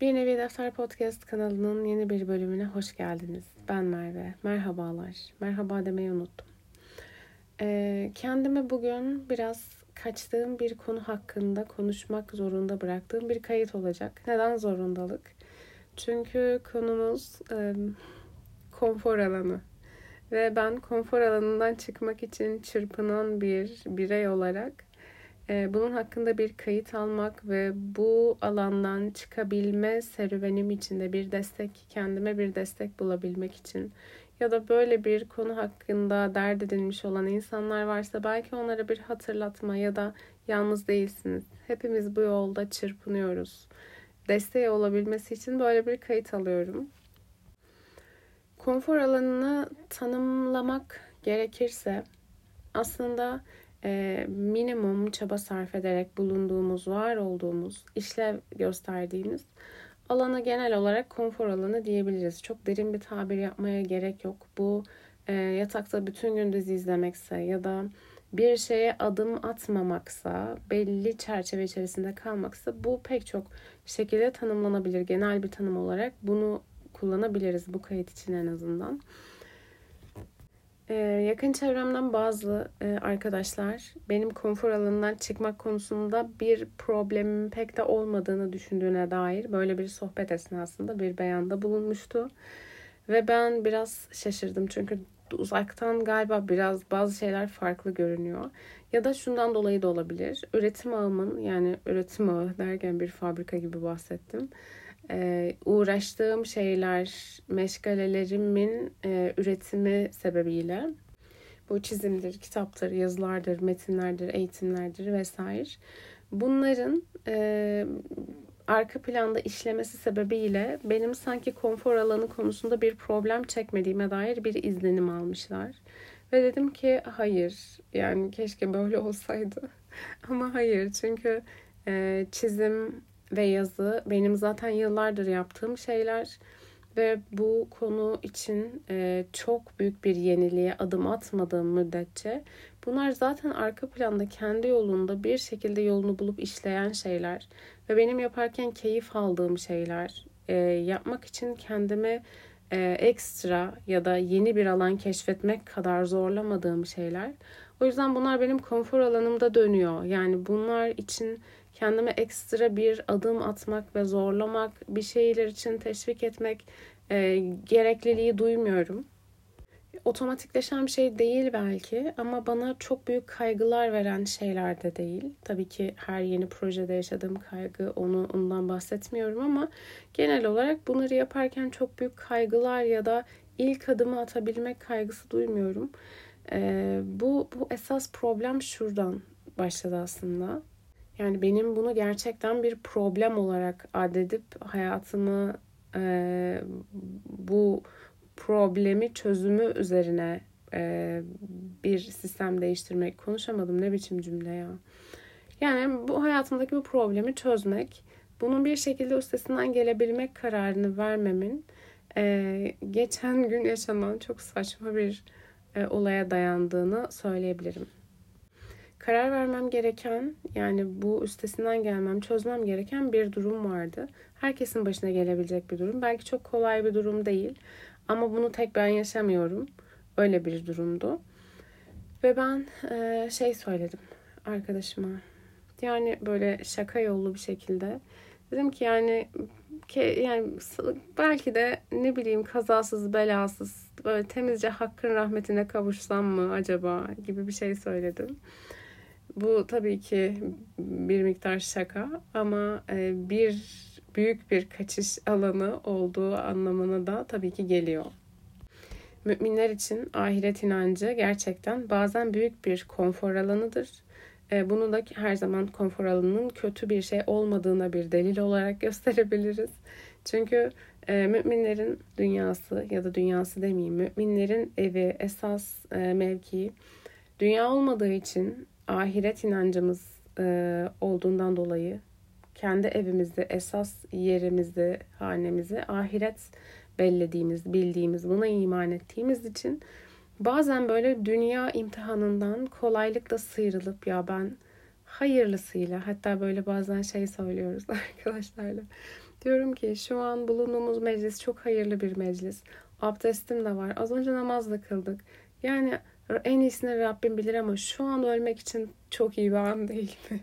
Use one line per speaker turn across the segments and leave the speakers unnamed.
Bir Nevi Defter Podcast kanalının yeni bir bölümüne hoş geldiniz. Ben Merve. Merhabalar. Merhaba demeyi unuttum. Ee, kendimi bugün biraz kaçtığım bir konu hakkında konuşmak zorunda bıraktığım bir kayıt olacak. Neden zorundalık? Çünkü konumuz e, konfor alanı. Ve ben konfor alanından çıkmak için çırpınan bir birey olarak bunun hakkında bir kayıt almak ve bu alandan çıkabilme serüvenim içinde bir destek, kendime bir destek bulabilmek için ya da böyle bir konu hakkında dert edilmiş olan insanlar varsa belki onlara bir hatırlatma ya da yalnız değilsiniz. Hepimiz bu yolda çırpınıyoruz. Desteği olabilmesi için böyle bir kayıt alıyorum. Konfor alanını tanımlamak gerekirse aslında e, minimum çaba sarf ederek bulunduğumuz, var olduğumuz, işlev gösterdiğimiz alana genel olarak konfor alanı diyebiliriz. Çok derin bir tabir yapmaya gerek yok. Bu e, yatakta bütün gün izlemekse ya da bir şeye adım atmamaksa, belli çerçeve içerisinde kalmaksa bu pek çok şekilde tanımlanabilir. Genel bir tanım olarak bunu kullanabiliriz bu kayıt için en azından. Ee, yakın çevremden bazı e, arkadaşlar benim konfor alanından çıkmak konusunda bir problemim pek de olmadığını düşündüğüne dair böyle bir sohbet esnasında bir beyanda bulunmuştu. Ve ben biraz şaşırdım çünkü uzaktan galiba biraz bazı şeyler farklı görünüyor. Ya da şundan dolayı da olabilir. Üretim ağımın yani üretim ağı derken bir fabrika gibi bahsettim e, uğraştığım şeyler, meşgalelerimin e, üretimi sebebiyle bu çizimdir, kitaptır, yazılardır, metinlerdir, eğitimlerdir vesaire. Bunların e, arka planda işlemesi sebebiyle benim sanki konfor alanı konusunda bir problem çekmediğime dair bir izlenim almışlar. Ve dedim ki hayır yani keşke böyle olsaydı. Ama hayır çünkü e, çizim ve yazı benim zaten yıllardır yaptığım şeyler ve bu konu için e, çok büyük bir yeniliğe adım atmadığım müddetçe bunlar zaten arka planda kendi yolunda bir şekilde yolunu bulup işleyen şeyler ve benim yaparken keyif aldığım şeyler e, yapmak için kendimi e, ekstra ya da yeni bir alan keşfetmek kadar zorlamadığım şeyler. O yüzden bunlar benim konfor alanımda dönüyor. Yani bunlar için kendime ekstra bir adım atmak ve zorlamak, bir şeyler için teşvik etmek e, gerekliliği duymuyorum. Otomatikleşen bir şey değil belki ama bana çok büyük kaygılar veren şeyler de değil. Tabii ki her yeni projede yaşadığım kaygı onu ondan bahsetmiyorum ama genel olarak bunları yaparken çok büyük kaygılar ya da ilk adımı atabilmek kaygısı duymuyorum. Ee, bu, bu esas problem şuradan başladı aslında. Yani benim bunu gerçekten bir problem olarak addedip hayatımı e, bu problemi çözümü üzerine e, bir sistem değiştirmek konuşamadım ne biçim cümle ya. Yani bu hayatımdaki bu problemi çözmek, bunun bir şekilde üstesinden gelebilmek kararını vermemin e, geçen gün yaşanan çok saçma bir e, olaya dayandığını söyleyebilirim karar vermem gereken yani bu üstesinden gelmem, çözmem gereken bir durum vardı. Herkesin başına gelebilecek bir durum. Belki çok kolay bir durum değil ama bunu tek ben yaşamıyorum. Öyle bir durumdu. Ve ben e, şey söyledim arkadaşıma. Yani böyle şaka yollu bir şekilde. Dedim ki yani ki yani belki de ne bileyim kazasız belasız böyle temizce hakkın rahmetine kavuşsam mı acaba gibi bir şey söyledim. Bu tabii ki bir miktar şaka ama e, bir büyük bir kaçış alanı olduğu anlamına da tabii ki geliyor. Müminler için ahiret inancı gerçekten bazen büyük bir konfor alanıdır. E, bunu da her zaman konfor alanının kötü bir şey olmadığına bir delil olarak gösterebiliriz. Çünkü e, müminlerin dünyası ya da dünyası demeyeyim, müminlerin evi, esas mevkii dünya olmadığı için ahiret inancımız e, olduğundan dolayı kendi evimizde esas yerimizi, hanemizi ahiret bellediğimiz, bildiğimiz, buna iman ettiğimiz için bazen böyle dünya imtihanından kolaylıkla sıyrılıp ya ben hayırlısıyla hatta böyle bazen şey söylüyoruz arkadaşlarla. Diyorum ki şu an bulunduğumuz meclis çok hayırlı bir meclis. Abdestim de var. Az önce namaz da kıldık. Yani en iyisini Rabbim bilir ama şu an ölmek için çok iyi bir an değil mi?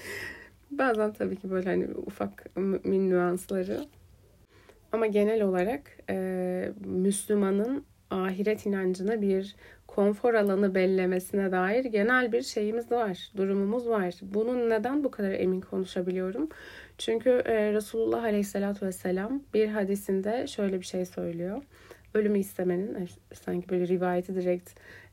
Bazen tabii ki böyle hani ufak mümin nüansları. Ama genel olarak e, Müslümanın ahiret inancına bir konfor alanı bellemesine dair genel bir şeyimiz var, durumumuz var. Bunun neden bu kadar emin konuşabiliyorum? Çünkü e, Resulullah Aleyhisselatü Vesselam bir hadisinde şöyle bir şey söylüyor. Ölümü istemenin, sanki böyle rivayeti direkt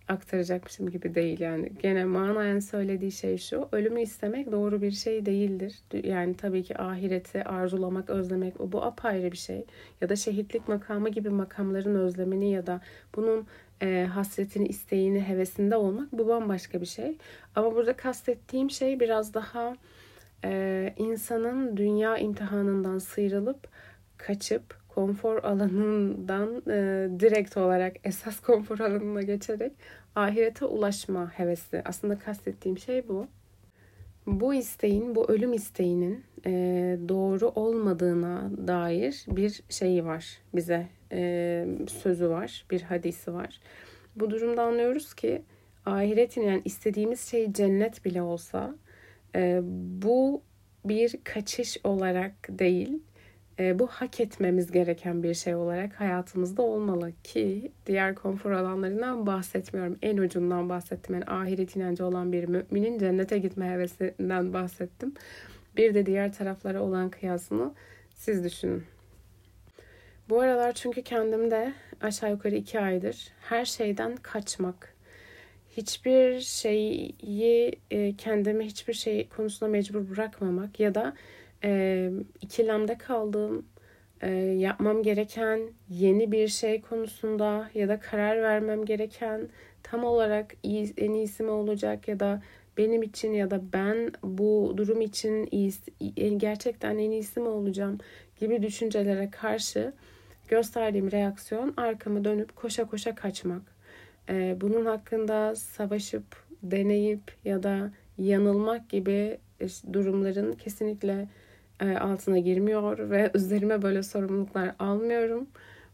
aktaracakmışım gibi değil yani. Gene manayen söylediği şey şu. Ölümü istemek doğru bir şey değildir. Yani tabii ki ahireti arzulamak, özlemek bu apayrı bir şey. Ya da şehitlik makamı gibi makamların özlemini ya da bunun e, hasretini, isteğini, hevesinde olmak bu bambaşka bir şey. Ama burada kastettiğim şey biraz daha e, insanın dünya imtihanından sıyrılıp kaçıp konfor alanından e, direkt olarak esas konfor alanına geçerek ahirete ulaşma hevesi. Aslında kastettiğim şey bu. Bu isteğin, bu ölüm isteğinin e, doğru olmadığına dair bir şeyi var bize. E, sözü var, bir hadisi var. Bu durumda anlıyoruz ki ahiretin yani istediğimiz şey cennet bile olsa e, bu bir kaçış olarak değil, bu hak etmemiz gereken bir şey olarak hayatımızda olmalı ki diğer konfor alanlarından bahsetmiyorum. En ucundan bahsettim. Yani ahiret inancı olan bir müminin cennete gitme hevesinden bahsettim. Bir de diğer taraflara olan kıyasını siz düşünün. Bu aralar çünkü kendimde aşağı yukarı iki aydır her şeyden kaçmak, hiçbir şeyi e, kendimi hiçbir şey konusunda mecbur bırakmamak ya da e, ikilemde kaldığım, e, yapmam gereken yeni bir şey konusunda ya da karar vermem gereken tam olarak iyi, en iyisi mi olacak ya da benim için ya da ben bu durum için iyisi, gerçekten en iyisi mi olacağım gibi düşüncelere karşı gösterdiğim reaksiyon arkamı dönüp koşa koşa kaçmak. Bunun hakkında savaşıp, deneyip ya da yanılmak gibi durumların kesinlikle e, altına girmiyor ve üzerime böyle sorumluluklar almıyorum.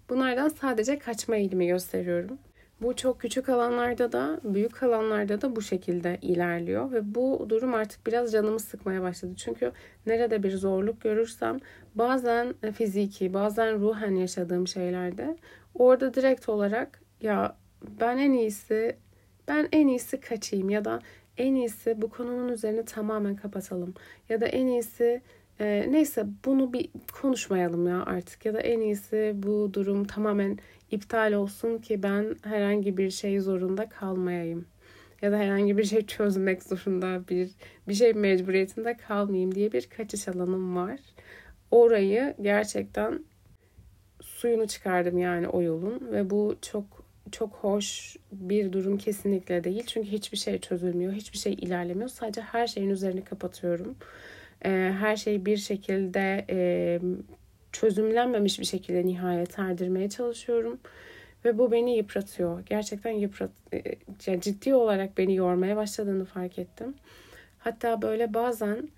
Bunlardan sadece kaçma eğilimi gösteriyorum. Bu çok küçük alanlarda da büyük alanlarda da bu şekilde ilerliyor ve bu durum artık biraz canımı sıkmaya başladı. Çünkü nerede bir zorluk görürsem bazen fiziki bazen ruhen yaşadığım şeylerde orada direkt olarak ya ben en iyisi ben en iyisi kaçayım ya da en iyisi bu konunun üzerine tamamen kapatalım ya da en iyisi e, neyse bunu bir konuşmayalım ya artık ya da en iyisi bu durum tamamen iptal olsun ki ben herhangi bir şey zorunda kalmayayım ya da herhangi bir şey çözmek zorunda bir bir şey mecburiyetinde kalmayayım diye bir kaçış alanım var. Orayı gerçekten suyunu çıkardım yani o yolun ve bu çok çok hoş bir durum kesinlikle değil. Çünkü hiçbir şey çözülmüyor, hiçbir şey ilerlemiyor. Sadece her şeyin üzerini kapatıyorum. Ee, her şey bir şekilde e, çözümlenmemiş bir şekilde nihayet erdirmeye çalışıyorum. Ve bu beni yıpratıyor. Gerçekten yıprat, e, yani ciddi olarak beni yormaya başladığını fark ettim. Hatta böyle bazen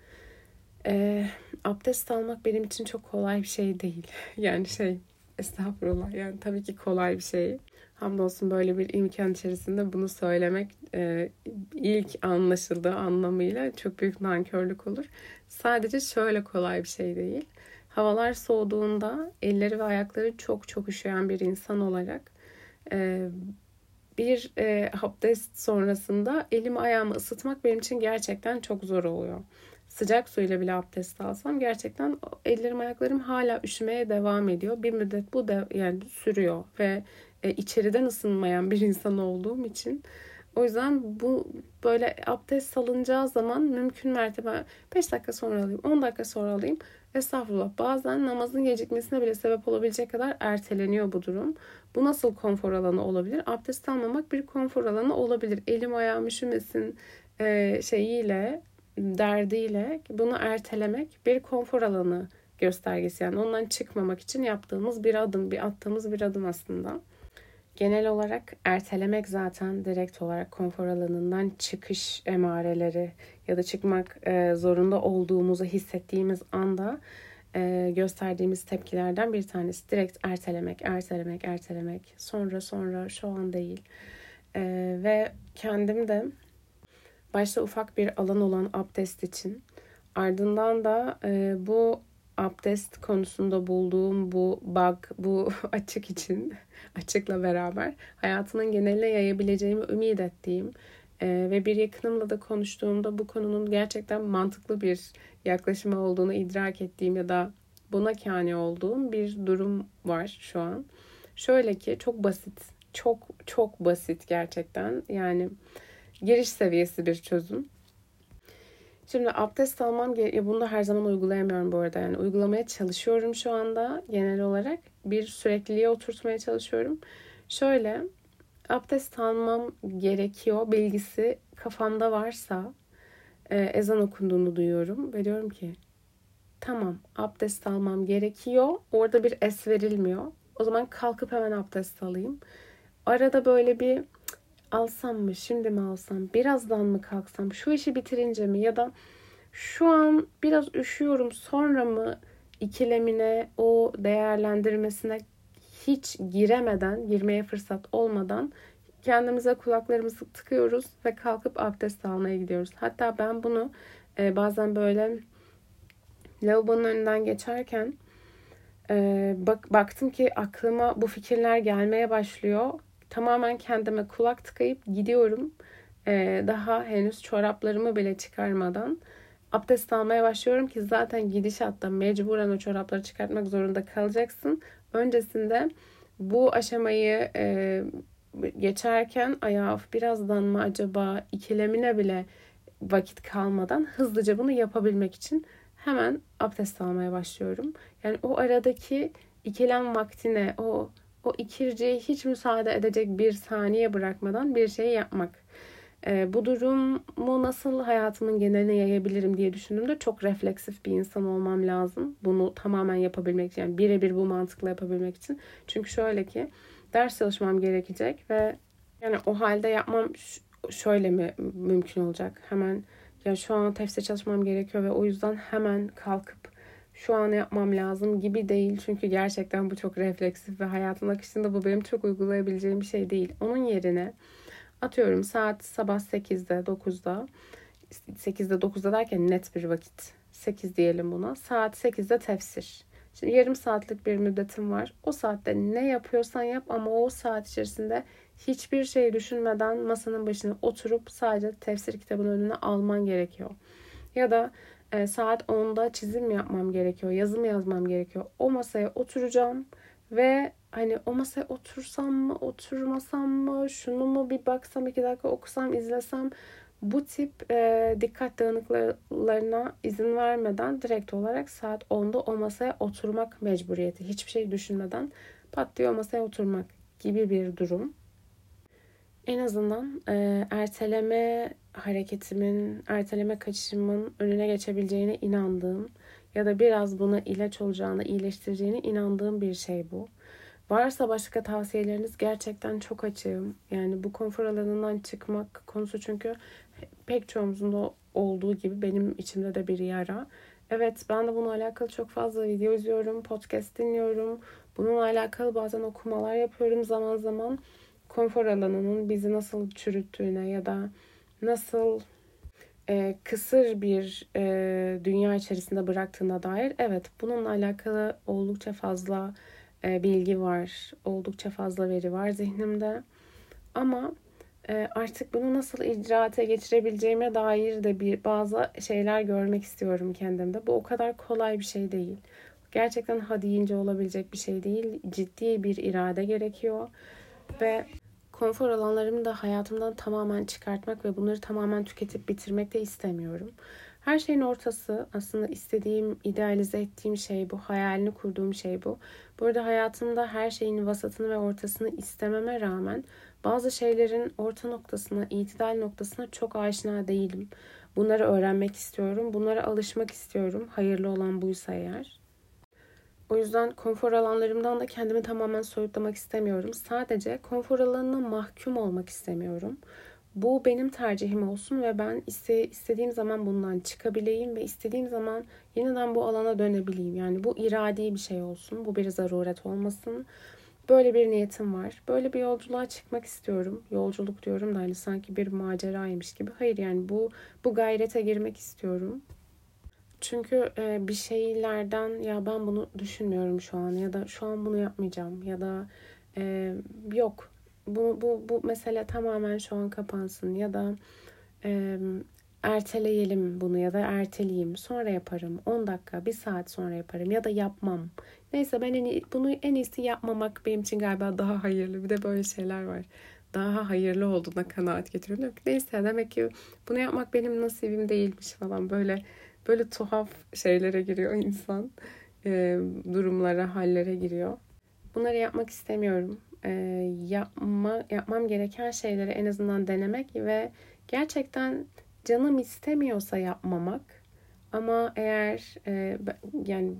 e, abdest almak benim için çok kolay bir şey değil. Yani şey estağfurullah yani tabii ki kolay bir şey. Hamdolsun böyle bir imkan içerisinde bunu söylemek e, ilk anlaşıldığı anlamıyla çok büyük nankörlük olur. Sadece şöyle kolay bir şey değil. Havalar soğuduğunda elleri ve ayakları çok çok üşüyen bir insan olarak e, bir e, abdest sonrasında elimi ayağımı ısıtmak benim için gerçekten çok zor oluyor. Sıcak suyla bile abdest alsam gerçekten ellerim ayaklarım hala üşümeye devam ediyor. Bir müddet bu da yani sürüyor ve e, içeriden ısınmayan bir insan olduğum için o yüzden bu böyle abdest salınacağı zaman mümkün mertebe 5 dakika sonra alayım, 10 dakika sonra alayım. Estağfurullah bazen namazın gecikmesine bile sebep olabilecek kadar erteleniyor bu durum. Bu nasıl konfor alanı olabilir? Abdest almamak bir konfor alanı olabilir. Elim ayağım üşümesin e, şeyiyle, derdiyle bunu ertelemek bir konfor alanı göstergesi. Yani ondan çıkmamak için yaptığımız bir adım, bir attığımız bir adım aslında. Genel olarak ertelemek zaten direkt olarak konfor alanından çıkış emareleri ya da çıkmak e, zorunda olduğumuzu hissettiğimiz anda e, gösterdiğimiz tepkilerden bir tanesi. Direkt ertelemek, ertelemek, ertelemek. Sonra sonra şu an değil. E, ve kendim de başta ufak bir alan olan abdest için ardından da bu abdest konusunda bulduğum bu bug, bu açık için, açıkla beraber hayatının geneline yayabileceğimi ümit ettiğim e, ve bir yakınımla da konuştuğumda bu konunun gerçekten mantıklı bir yaklaşımı olduğunu idrak ettiğim ya da buna kâni olduğum bir durum var şu an. Şöyle ki çok basit, çok çok basit gerçekten. Yani giriş seviyesi bir çözüm. Şimdi abdest almam gerekiyor. Bunu da her zaman uygulayamıyorum bu arada. Yani uygulamaya çalışıyorum şu anda genel olarak. Bir sürekliliğe oturtmaya çalışıyorum. Şöyle abdest almam gerekiyor bilgisi kafamda varsa e, ezan okunduğunu duyuyorum ve diyorum ki tamam abdest almam gerekiyor. Orada bir es verilmiyor. O zaman kalkıp hemen abdest alayım. Arada böyle bir alsam mı, şimdi mi alsam, birazdan mı kalksam, şu işi bitirince mi ya da şu an biraz üşüyorum sonra mı ikilemine, o değerlendirmesine hiç giremeden, girmeye fırsat olmadan kendimize kulaklarımızı tıkıyoruz ve kalkıp abdest almaya gidiyoruz. Hatta ben bunu e, bazen böyle lavabonun önünden geçerken e, bak baktım ki aklıma bu fikirler gelmeye başlıyor. Tamamen kendime kulak tıkayıp gidiyorum. E, daha henüz çoraplarımı bile çıkarmadan abdest almaya başlıyorum ki zaten gidişatta mecburen o çorapları çıkartmak zorunda kalacaksın. Öncesinde bu aşamayı e, geçerken ayağı birazdan mı acaba ikilemine bile vakit kalmadan hızlıca bunu yapabilmek için hemen abdest almaya başlıyorum. Yani o aradaki ikilem vaktine, o o ikirciye hiç müsaade edecek bir saniye bırakmadan bir şey yapmak. E, bu durumu nasıl hayatımın geneline yayabilirim diye düşündüğümde çok refleksif bir insan olmam lazım. Bunu tamamen yapabilmek için, yani birebir bu mantıkla yapabilmek için. Çünkü şöyle ki ders çalışmam gerekecek ve yani o halde yapmam şöyle mi mümkün olacak? Hemen ya şu an tefsir çalışmam gerekiyor ve o yüzden hemen kalkıp şu an yapmam lazım gibi değil. Çünkü gerçekten bu çok refleksif ve hayatın akışında bu benim çok uygulayabileceğim bir şey değil. Onun yerine atıyorum saat sabah 8'de 9'da 8'de 9'da derken net bir vakit 8 diyelim buna. Saat 8'de tefsir. Şimdi yarım saatlik bir müddetim var. O saatte ne yapıyorsan yap ama o saat içerisinde hiçbir şey düşünmeden masanın başına oturup sadece tefsir kitabının önüne alman gerekiyor. Ya da e, saat 10'da çizim yapmam gerekiyor, yazım yazmam gerekiyor. O masaya oturacağım ve hani o masaya otursam mı, oturmasam mı, şunu mu bir baksam, iki dakika okusam, izlesem bu tip e, dikkat dağınıklarına izin vermeden direkt olarak saat 10'da o masaya oturmak mecburiyeti. Hiçbir şey düşünmeden pat diye o masaya oturmak gibi bir durum. En azından e, erteleme hareketimin, erteleme kaçışımın önüne geçebileceğine inandığım ya da biraz buna ilaç olacağını, iyileştireceğine inandığım bir şey bu. Varsa başka tavsiyeleriniz gerçekten çok açığım. Yani bu konfor alanından çıkmak konusu çünkü pek çoğumuzun da olduğu gibi benim içimde de bir yara. Evet ben de bununla alakalı çok fazla video izliyorum, podcast dinliyorum. Bununla alakalı bazen okumalar yapıyorum zaman zaman. Konfor alanının bizi nasıl çürüttüğüne ya da nasıl e, kısır bir e, dünya içerisinde bıraktığına dair evet bununla alakalı oldukça fazla e, bilgi var, oldukça fazla veri var zihnimde. Ama e, artık bunu nasıl icraate geçirebileceğime dair de bir bazı şeyler görmek istiyorum kendimde. Bu o kadar kolay bir şey değil. Gerçekten ha deyince olabilecek bir şey değil. Ciddi bir irade gerekiyor. Ve konfor alanlarımı da hayatımdan tamamen çıkartmak ve bunları tamamen tüketip bitirmek de istemiyorum. Her şeyin ortası aslında istediğim, idealize ettiğim şey bu. Hayalini kurduğum şey bu. Burada hayatımda her şeyin vasatını ve ortasını istememe rağmen bazı şeylerin orta noktasına, itidal noktasına çok aşina değilim. Bunları öğrenmek istiyorum. Bunlara alışmak istiyorum. Hayırlı olan buysa eğer. O yüzden konfor alanlarımdan da kendimi tamamen soyutlamak istemiyorum. Sadece konfor alanına mahkum olmak istemiyorum. bu benim tercihim olsun ve ben iste, istediğim zaman bundan çıkabileyim ve istediğim zaman yeniden bu alana dönebileyim. Yani bu iradi bir şey olsun. Bu bir zaruret olmasın. Böyle bir niyetim var. Böyle bir yolculuğa çıkmak istiyorum. Yolculuk diyorum da hani sanki bir maceraymış gibi. Hayır yani bu bu gayrete girmek istiyorum. Çünkü e, bir şeylerden ya ben bunu düşünmüyorum şu an ya da şu an bunu yapmayacağım ya da e, yok. Bu, bu, bu mesele tamamen şu an kapansın ya da e, erteleyelim bunu ya da erteleyeyim sonra yaparım. 10 dakika bir saat sonra yaparım ya da yapmam. Neyse ben en iyi, bunu en iyisi yapmamak benim için galiba daha hayırlı. Bir de böyle şeyler var. Daha hayırlı olduğuna kanaat getiriyorum. Neyse demek ki bunu yapmak benim nasibim değilmiş falan. Böyle böyle tuhaf şeylere giriyor insan. E, durumlara, hallere giriyor. Bunları yapmak istemiyorum. E, yapma, yapmam gereken şeyleri en azından denemek ve gerçekten canım istemiyorsa yapmamak. Ama eğer e, yani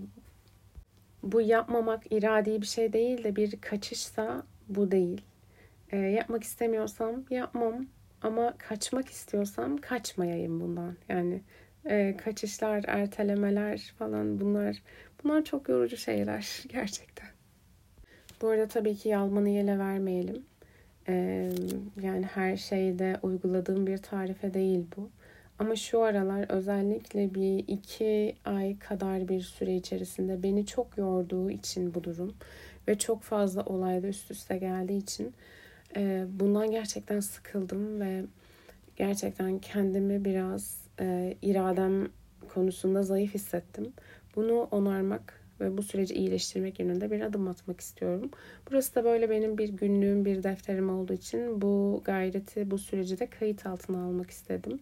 bu yapmamak iradi bir şey değil de bir kaçışsa bu değil. E, yapmak istemiyorsam yapmam ama kaçmak istiyorsam kaçmayayım bundan. Yani e, kaçışlar, ertelemeler falan bunlar bunlar çok yorucu şeyler gerçekten. Bu arada tabii ki yalmanı yele vermeyelim. Ee, yani her şeyde uyguladığım bir tarife değil bu. Ama şu aralar özellikle bir iki ay kadar bir süre içerisinde beni çok yorduğu için bu durum ve çok fazla olayda üst üste geldiği için e, bundan gerçekten sıkıldım ve gerçekten kendimi biraz e, iradem konusunda zayıf hissettim. Bunu onarmak ve bu süreci iyileştirmek yönünde bir adım atmak istiyorum. Burası da böyle benim bir günlüğüm, bir defterim olduğu için bu gayreti, bu süreci de kayıt altına almak istedim.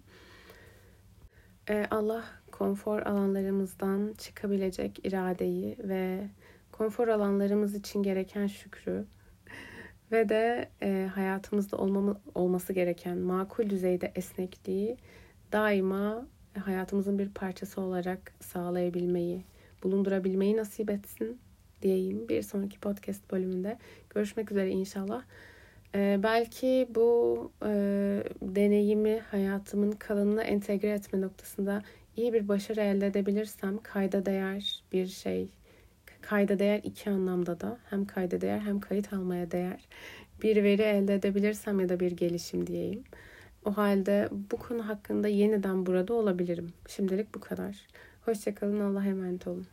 Ee, Allah konfor alanlarımızdan çıkabilecek iradeyi ve konfor alanlarımız için gereken şükrü ve de e, hayatımızda olmamı, olması gereken makul düzeyde esnekliği daima hayatımızın bir parçası olarak sağlayabilmeyi, bulundurabilmeyi nasip etsin diyeyim. Bir sonraki podcast bölümünde görüşmek üzere inşallah. Ee, belki bu e, deneyimi hayatımın kalanına entegre etme noktasında iyi bir başarı elde edebilirsem kayda değer bir şey. Kayda değer iki anlamda da hem kayda değer hem kayıt almaya değer bir veri elde edebilirsem ya da bir gelişim diyeyim. O halde bu konu hakkında yeniden burada olabilirim. Şimdilik bu kadar. Hoşçakalın. Allah'a emanet olun.